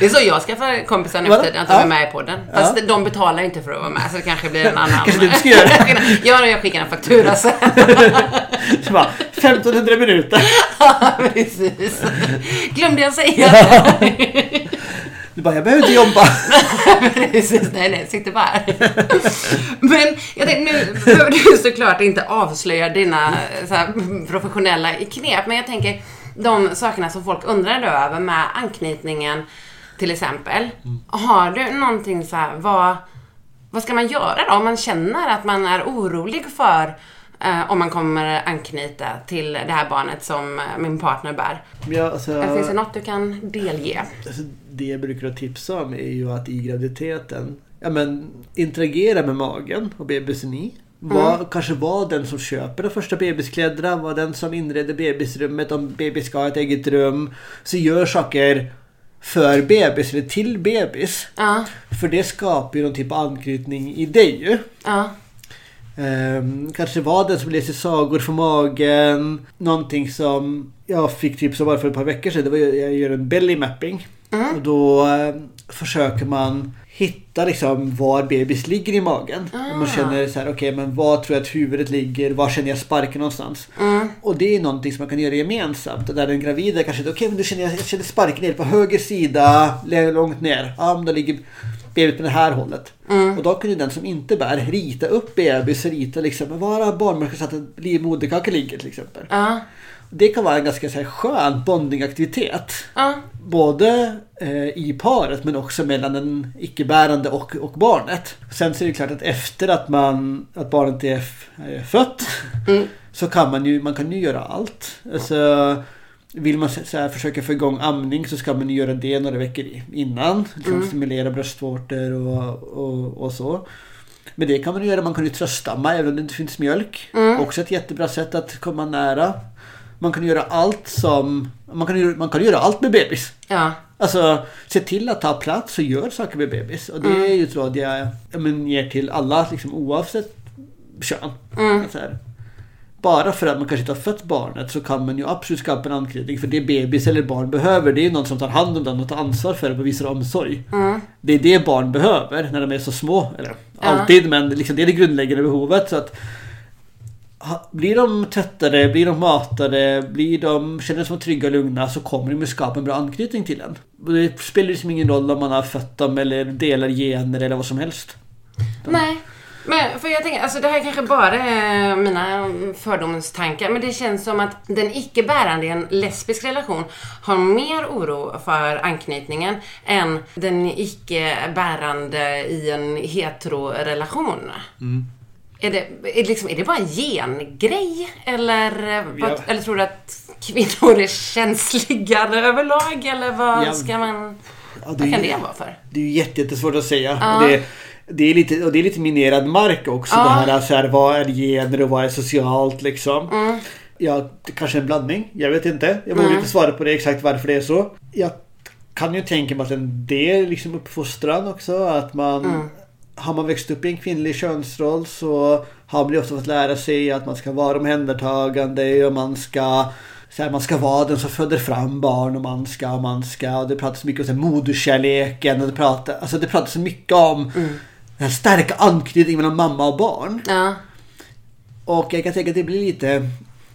Det är så jag skaffar kompisar nu efter att de är Ja. med i podden. Fast de betalar inte för att vara med, så det kanske blir en annan... Kanske du ska göra det. Ja, jag skickar en faktura sen. det var 1500 minuter. Ja, Precis. Glömde jag säga det? Du bara, jag behöver inte jobba. Precis, nej nej, sitter bara här. Men jag tänkte, nu behöver du såklart inte avslöja dina här, professionella knep, men jag tänker de sakerna som folk undrar över med anknytningen till exempel. Har du någonting så här, vad, vad ska man göra då om man känner att man är orolig för eh, om man kommer anknyta till det här barnet som eh, min partner bär? Ja, alltså, Finns det något du kan delge? alltså, det jag brukar tipsa om är ju att i graviditeten ja, men, interagera med magen och bebisen i. Var, Kanske var den som köper de första bebiskläderna, var den som inreder bebisrummet om bebis ska ha ett eget rum. Så gör saker för bebis eller till bebis. Ja, För det skapar ju någon typ av anknytning i dig ju. ja, Um, kanske var den som läser sagor från magen. Någonting som jag fick tips om bara för ett par veckor sedan. Det var jag gör en belly mapping. Mm. Och då um, försöker man hitta liksom var bebis ligger i magen. Ah. Man känner så här, okej men var tror jag att huvudet ligger? Var känner jag sparken någonstans? Mm. Och det är någonting som man kan göra gemensamt. Där den gravida kanske, okej okay, men då känner jag, jag känner sparken ner på höger sida, långt ner. Ja men då ligger bebis på det här hållet. Mm. Och då kan ju den som inte bär rita upp bebis, rita liksom var barnmorskan satt att livmoderkaka ligger till exempel. Ja. Det kan vara en ganska så här, skön bondingaktivitet. Ja. Både eh, i paret men också mellan den icke-bärande och, och barnet. Sen så är det klart att efter att, man, att barnet är, är fött Mm. så kan man ju, man kan ju göra allt. Alltså, vill man så här, försöka få igång amning så ska man göra det några veckor innan. Liksom Mm. Stimulera bröstvårtor och, och, och så. Men det kan man göra. Man kan ju tröstamma även om det inte finns mjölk. Mm. Också ett jättebra sätt att komma nära. Man kan göra allt som... Man kan, man kan göra allt med bebis. Ja. Alltså se till att ta plats och gör saker med bebis. Och det Mm. är ju ett råd jag ja, men, ger till alla liksom, oavsett kön. Mm. Så här. Bara för att man kanske inte har fött barnet så kan man ju absolut skapa en anknytning. För det bebis eller barn behöver det är ju någon som tar hand om den och tar ansvar för det och visar omsorg. Mm. Det är det barn behöver när de är så små. Eller Ja. alltid men liksom, det är det grundläggande behovet. Så att, blir de tvättade, blir de matade, blir de, känner sig trygga och lugna så kommer de att skapa en bra anknytning till en. Det spelar liksom ingen roll om man har fött dem eller delar gener eller vad som helst. Nej. Men för jag tänker, alltså det här kanske bara är mina fördomstankar, men det känns som att den icke-bärande i en lesbisk relation har mer oro för anknytningen än den icke-bärande i en hetero-relation. Är, det, är, det liksom, är det bara en gengrej? Eller, Ja. eller tror du att kvinnor är känsligare överlag? Eller vad Ja. ska man... Ja, Vad kan det vara för? Det är ju jätte- jättesvårt att säga. Ja. Det, det, är lite, och det är lite minerad mark också. Ja. Det här, så här, vad är gener och vad är socialt liksom. Mm. Ja, kanske en blandning. Jag vet inte. Jag vågar Mm. inte svara på det exakt varför det är så. Jag kan ju tänka mig att en del liksom uppfostran också. Att man Mm. Har man växt upp i en kvinnlig könsroll så har man ju ofta fått lära sig att man ska vara omhändertagande och man ska så här, man ska vara den som föder fram barn och man ska, och man ska. Och det pratas mycket om så här, moderskärleken och det pratas, alltså det pratas så mycket om den här starka anknytningen mellan mamma och barn. Ja. Och jag kan tänka att det blir lite,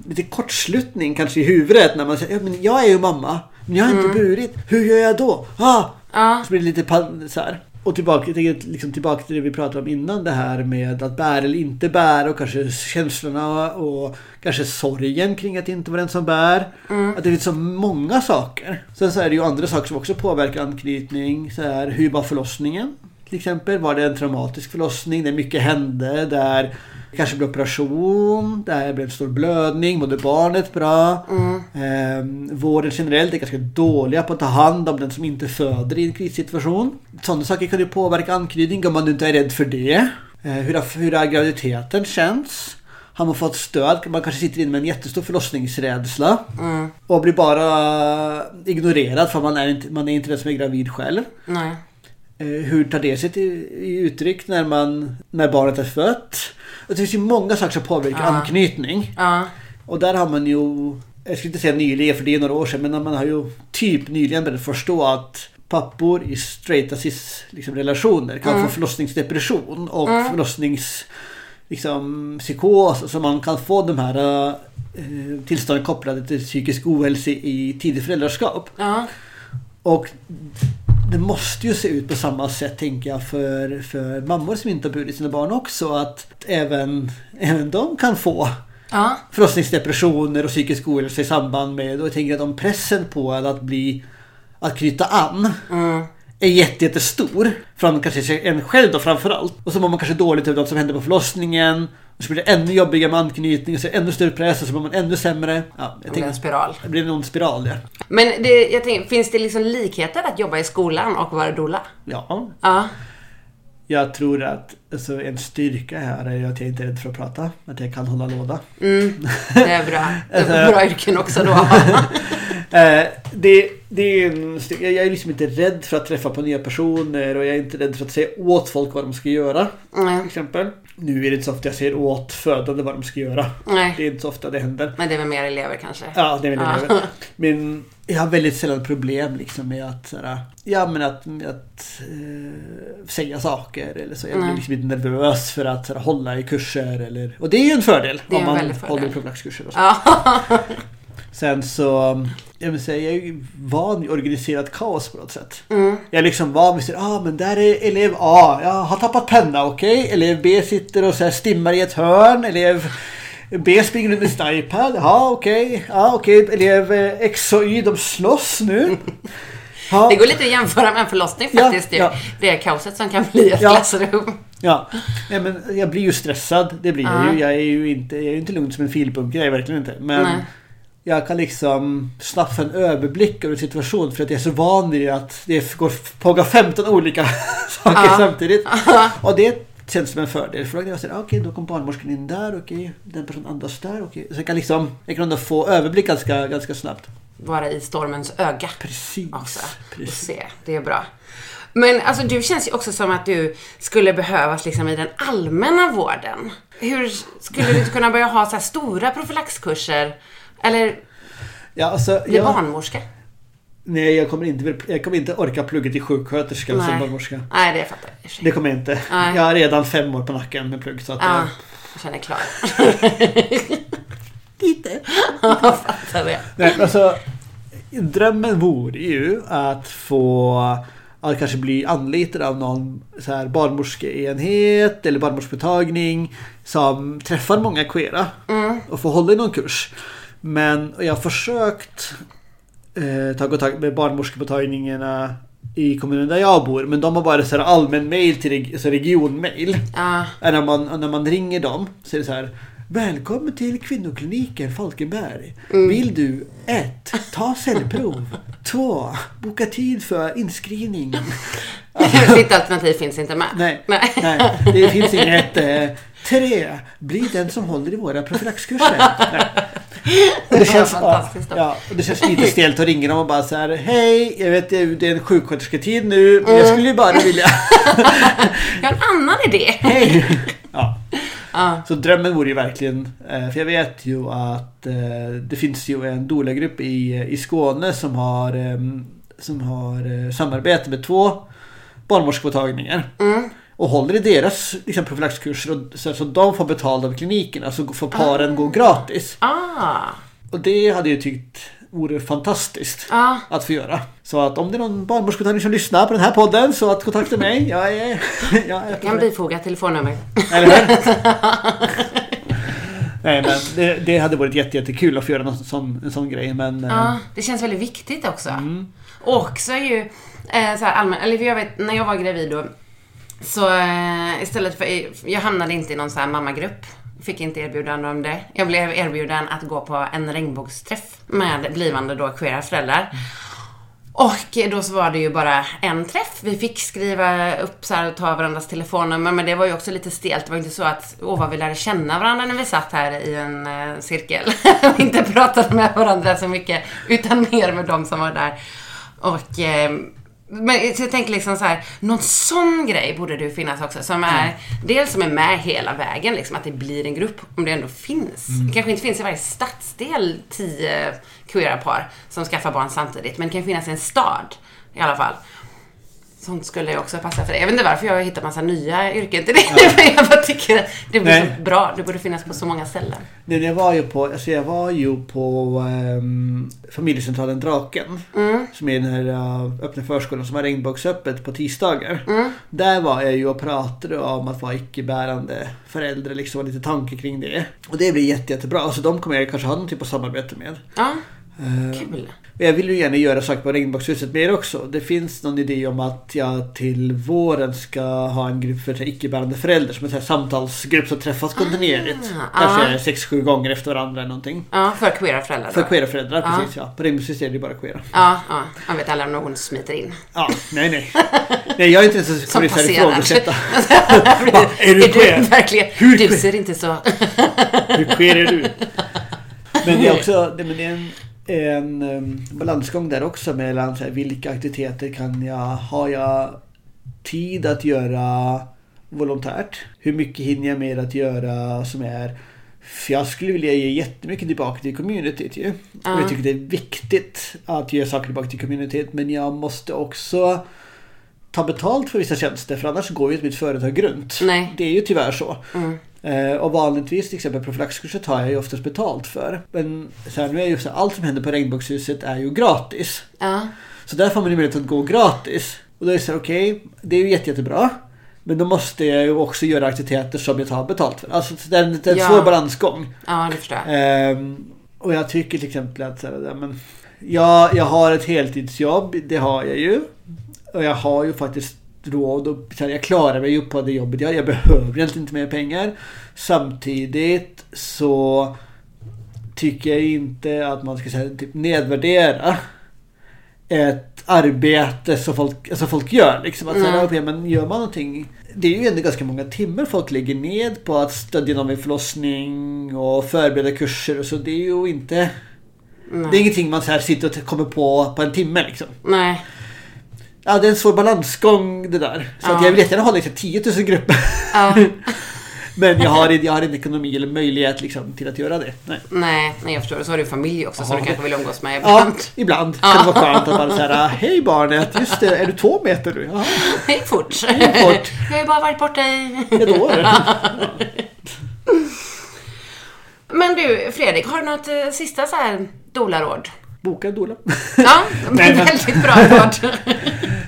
lite kortslutning kanske i huvudet när man säger ja, men jag är ju mamma. Men jag har inte burit. Hur gör jag då? Ah! Ja. Så blir det lite så här. Och tillbaka, jag tänker liksom tillbaka till det vi pratade om innan det här med att bära eller inte bära och kanske känslorna och kanske sorgen kring att inte vara den som bär. Att det är så många saker. Sen så är det ju andra saker som också påverkar anknytning. Så här, hur var förlossningen? Till exempel, var det en traumatisk förlossning där mycket hände? Där det kanske blev operation, där blev en stor blödning, mådde barnet bra? Ehm, vården generellt är ganska dåliga på att ta hand om den som inte föder i en krissituation. Sådana saker kan ju påverka anknytning om man inte är rädd för det. Eh, hur, har, hur har graviditeten känts? Har man fått stöd? Man kanske sitter inne med en jättestor förlossningsrädsla. Mm. Och blir bara ignorerad för man är inte, man är inte den som är gravid själv. Nej. Eh, hur tar det sig till, i uttryck när, man, när barnet är fött? Det finns ju många saker som påverkar Ja. anknytning. Ja. Och där har man ju, jag skulle inte säga nyligen för det är några år sedan, men man har ju typ nyligen börjat förstå att pappor i straighta cis liksom, relationer kan få förlossningsdepression och förlossnings liksom, psykos. Så man kan få de här eh, tillstånden kopplade till psykisk ohälsa i tidigt föräldraskap. Ja. Och det måste ju se ut på samma sätt tänker jag för, för mammor som inte har burit sina barn också. Att även, även de kan få Ja. förlossningsdepressioner och psykisk ohälsa i samband med. Och jag tänker att om pressen på att bli att knyta an Mm. är jätte, jättestor. Från kanske en själv då framförallt. Och så mår man kanske dåligt över något som händer på förlossningen. Så blir det ännu jobbigare med anknytning och så ännu större press och så mår man ännu sämre. Ja, jag Det blir en spiral. det blir ond spiral där. Men det, jag tänker, finns det liksom likheter att jobba i skolan och vara doula? Ja, Ja. Jag tror att alltså, en styrka här är att jag inte är rädd för att prata. Att jag kan hålla låda. Mm. Det är bra. Det är Alltså- bra yrken också då. Eh, det, det är en, jag är liksom inte rädd för att träffa på nya personer och jag är inte rädd för att säga åt folk vad de ska göra. Nej. Till exempel. Nu är det inte så ofta jag säger åt födande vad de ska göra. Nej. Det är inte så ofta det händer. Men det är väl mer elever kanske? Ja, det är väl det. Men jag har väldigt sällan problem liksom med att, såhär, ja, men att, med att eh, säga saker eller så. Jag blir Nej. liksom inte nervös för att såhär, hålla i kurser eller... Och det är ju en fördel Det är om man fördel. håller i profylaxkurser och så. Ja. Sen så, jag vill säga, jag är van vid organiserat kaos på något sätt. Mm. Jag är liksom van vid att ah, men där är elev A, jag har tappat penna, okej. Elev B sitter och så här stimmar i ett hörn. Elev B springer runt med sin iPad, ja okej. Ja okej, elev eh, X och Y de slåss nu. Ja, Det går lite att jämföra med en förlossning Ja, faktiskt. ja. Det, det kaoset som kan bli ett Ja. klassrum. ja. Nej, men jag blir ju stressad, det blir jag Ja. ju. Jag är ju inte, jag är inte lugn som en filbunke, jag är verkligen inte. Men Nej. Jag kan liksom snabbt få en överblick över situationen för att jag är så van vid att det går pågår 15 olika saker Ja. samtidigt. Och det känns som en fördel. För då kan jag säga, okej då kom barnmorskan in där, okej den personen andas där, okej. Så jag kan liksom, jag kan ändå få överblick ganska, ganska snabbt. Vara i stormens öga Precis. också. Och Precis. se. Det är bra. Men alltså du känns ju också som att du skulle behövas liksom i den allmänna vården. Hur skulle du kunna börja ha så här stora profylaxkurser? Eller Ja, alltså, bli jag, barnmorska? nej, jag kommer, inte, jag kommer inte orka plugga till sjuksköterska som Nej. barnmorska. Nej, det fattar jag. Det kommer jag inte. Nej. Jag har redan fem år på nacken med plugg. Så att, Ja, jag känner klar. lite. Fattar det. Nej, alltså, drömmen vore ju att få att kanske bli anlitad av någon så här barnmorskeenhet eller barnmorskemottagning som träffar många queera och får hålla i någon kurs. Men jag har försökt eh, ta kontakt med barnmorskemottagningarna i kommunen där jag bor men de har bara så här allmän mail till reg- så regionmail. Ja, När man, när man ringer dem så är det så här. Välkommen till kvinnokliniken Falkenberg. Vill du 1. Ta cellprov. 2. Boka tid för inskrivning. ditt alternativ finns inte med. Nej, Nej. nej det finns inget. Eh, 3. Bli den som håller i våra profylaxkurser. Och det, känns, Ja, ja, och det känns lite stelt att ringa dem och bara så här. Hej, jag vet det är en sjukskötersketid nu. Men jag skulle ju bara vilja. Jag har en annan idé. Hej! Ja. Ja. Så drömmen vore ju verkligen, eh, för jag vet ju att eh, det finns ju en doula-grupp i, i Skåne som har, eh, som har samarbete med två barnmorskemottagningar. Mm. Och håller i deras liksom, profylaxkurser och, så, så de får betalt av klinikerna så får paren gå gratis. Ah. Och det hade jag tyckt vore fantastiskt Ja. att få göra. Så att om det är någon barnmorskemottagning som lyssnar på den här podden så att kontakta mig. Jag är, jag är Jag kan bifoga telefonnummer. eller hur? Nej men det, det hade varit jätte, jättekul att få göra någon sån, en sån grej men... eh, Ja, det känns väldigt viktigt också. Mm. Och också ju eh, så här allmän, eller för jag vet, när jag var gravid då så eh, istället för, jag hamnade inte i någon sån här mammagrupp. Fick inte erbjudande om det. Jag blev erbjuden att gå på en regnbågsträff med blivande då queera föräldrar. Och då så var det ju bara en träff. Vi fick skriva upp så här och ta varandras telefonnummer men det var ju också lite stelt. Det var inte så att, åh vad vi lärde känna varandra när vi satt här i en eh, cirkel och inte pratade med varandra så mycket utan mer med de som var där. Och eh, men så jag tänker liksom så här, någon sån grej borde det finnas också som är, dels som är med hela vägen liksom, att det blir en grupp om det ändå finns. Det kanske inte finns i varje stadsdel tio queera par som skaffar barn samtidigt, men det kan finnas i en stad i alla fall. Sånt skulle ju också passa för dig. Jag vet inte varför jag har hittat massa nya yrken till det, men jag bara tycker att det blir Nej. så bra. Det borde finnas på så många ställen. Nej, jag var ju på, alltså jag var ju på ehm, familjecentralen Draken. Mm. Som är den här uh, öppna förskolan som har regnbågsöppet på tisdagar. Mm. Där var jag ju och pratade om att vara icke-bärande förälder. Liksom och lite tanke kring det. Och det blir jätte, jättebra. Så de kommer jag kanske ha någon typ av samarbete med. Ja, Eh, kul. Jag vill ju gärna göra saker på Regnbågshuset med er också. Det finns någon idé om att jag till våren ska ha en grupp för icke-bärande föräldrar. Som en sån här samtalsgrupp som träffas kontinuerligt. Ah, Kanske ah. sex, sju gånger efter varandra eller någonting. Ja, för queera föräldrar. För queera föräldrar, Ja. precis ja. På Regnbågshuset är det ju bara queera. Ja, ja. Man vet aldrig om någon smiter in. Ja, nej nej. Nej jag är inte ens Som passerar. ifrågasätta. Va, är du queer? verkligen? Hur du ser inte så... Hur queer är du? Men det är också, det, men det är en, en um, balansgång där också mellan så här, vilka aktiviteter kan jag, har jag tid att göra volontärt? Hur mycket hinner jag med att göra som är för jag skulle vilja ge jättemycket tillbaka till communityt ju. Och jag tycker det är viktigt att ge saker tillbaka till communityt. Men jag måste också ta betalt för vissa tjänster för annars går ju inte mitt företag runt. Nej. Det är ju tyvärr så. Mm. Eh, och vanligtvis till exempel profylaxkurser tar jag ju oftast betalt för. Men så här, nu är ju så här, allt som händer på Regnbågshuset är ju gratis. Ja. Så där får man ju möjlighet att gå gratis. Och då är det så här, okej, det är ju jätte, jättebra. Men då måste jag ju också göra aktiviteter som jag tar betalt för. Alltså det är en, det är en Ja. svår balansgång. ja, det förstår jag. Ehm, och jag tycker till exempel att så här, ja, men, jag, jag har ett heltidsjobb, det har jag ju. Och jag har ju faktiskt råd och så här, jag klarar mig ju på det jobbet jag. Jag behöver egentligen inte mer pengar. Samtidigt så tycker jag inte att man ska säga, typ, nedvärdera ett arbete som folk, alltså folk gör. Liksom. Att, Mm. okej, men gör man någonting det är ju ändå ganska många timmar folk lägger ned på att stödja någon vid förlossning och förbereda kurser och så. Det är ju inte... Det är ingenting man så här sitter och kommer på på en timme liksom. Nej. Ja, det är en svår balansgång det där. Så att Ja. jag vill jättegärna ha liksom 10 000 grupper. Ja. Men jag har, jag har inte ekonomi eller möjlighet liksom, till att göra det. Nej. Nej, nej, jag förstår. Så har du familj också som Ja. du kanske vill umgås med Ja, ibland. ibland kan det vara skönt att bara säga Hej barnet, just det, är du två meter nu? Jaha, Hej fort. fort. Jag har ju bara varit borta i... ett år. Men du, Fredrik, har du något eh, sista så här doula-råd? Boka en doula. Ja, Nej, men- väldigt bra råd.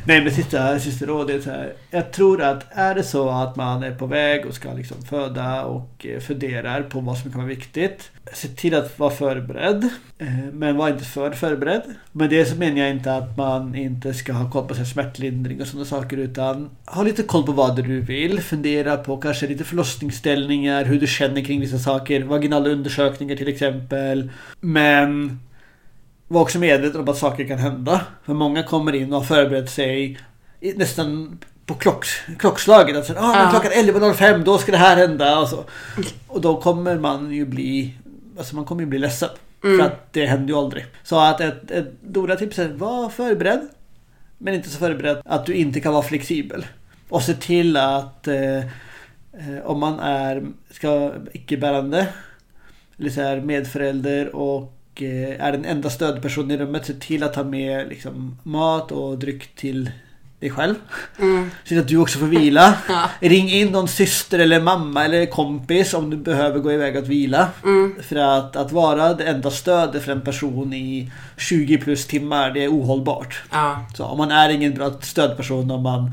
Nej men sista, sista rådet är så här. Jag tror att är det så att man är på väg och ska liksom föda och eh, funderar på vad som kan vara viktigt. Se till att vara förberedd. eh, Men var inte för förberedd. Men det så menar jag inte att man inte ska ha koll på här smärtlindring och sådana saker utan ha lite koll på vad du vill. Fundera på kanske lite förlossningsställningar, hur du känner kring vissa saker. Vaginala undersökningar till exempel. Men var också medveten om att saker kan hända. För många kommer in och har förberett sig nästan på klock, klockslaget. Alltså, ah, men klockan 11.05 då ska det här hända. Och, så. och då kommer man ju bli Alltså man kommer ju bli ledsen. För att det händer ju aldrig. Så att ett, ett dåligt tips är var förberedd. Men inte så förberedd att du inte kan vara flexibel. Och se till att eh, eh, om man är ska, icke-bärande eller så här medförälder och är den enda stödpersonen i rummet. Se till att ha med liksom, mat och dryck till dig själv. Mm. Se till att du också får vila. Ja. Ring in någon syster eller mamma eller kompis om du behöver gå iväg att vila. Mm. För att, att vara det enda stödet för en person i 20 plus timmar, det är ohållbart. Ja. Så om man är ingen bra stödperson om man,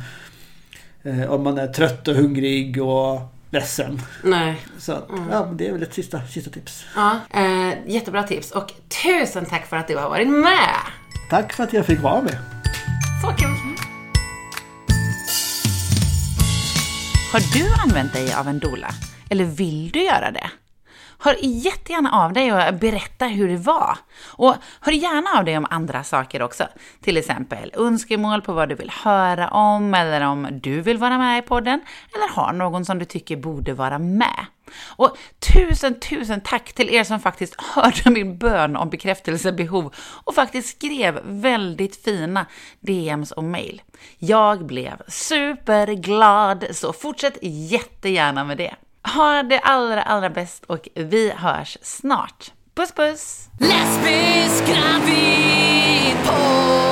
eh, om man är trött och hungrig och ledsen. Nej. Så att, ja, men det är väl ett sista, sista tips. Ja, eh, jättebra tips. Och tusen tack för att du har varit med. Tack för att jag fick vara med. Så kul. Har du använt dig av en doula? Eller vill du göra det? Hör jättegärna av dig och berätta hur det var. Och hör gärna av dig om andra saker också. Till exempel önskemål på vad du vill höra om, eller om du vill vara med i podden, eller har någon som du tycker borde vara med. Och tusen, tusen tack till er som faktiskt hörde min bön om bekräftelsebehov och faktiskt skrev väldigt fina DMs och mail. Jag blev superglad, så fortsätt jättegärna med det. Ha det allra, allra bäst och vi hörs snart. Puss, puss! Lesbisk gravid på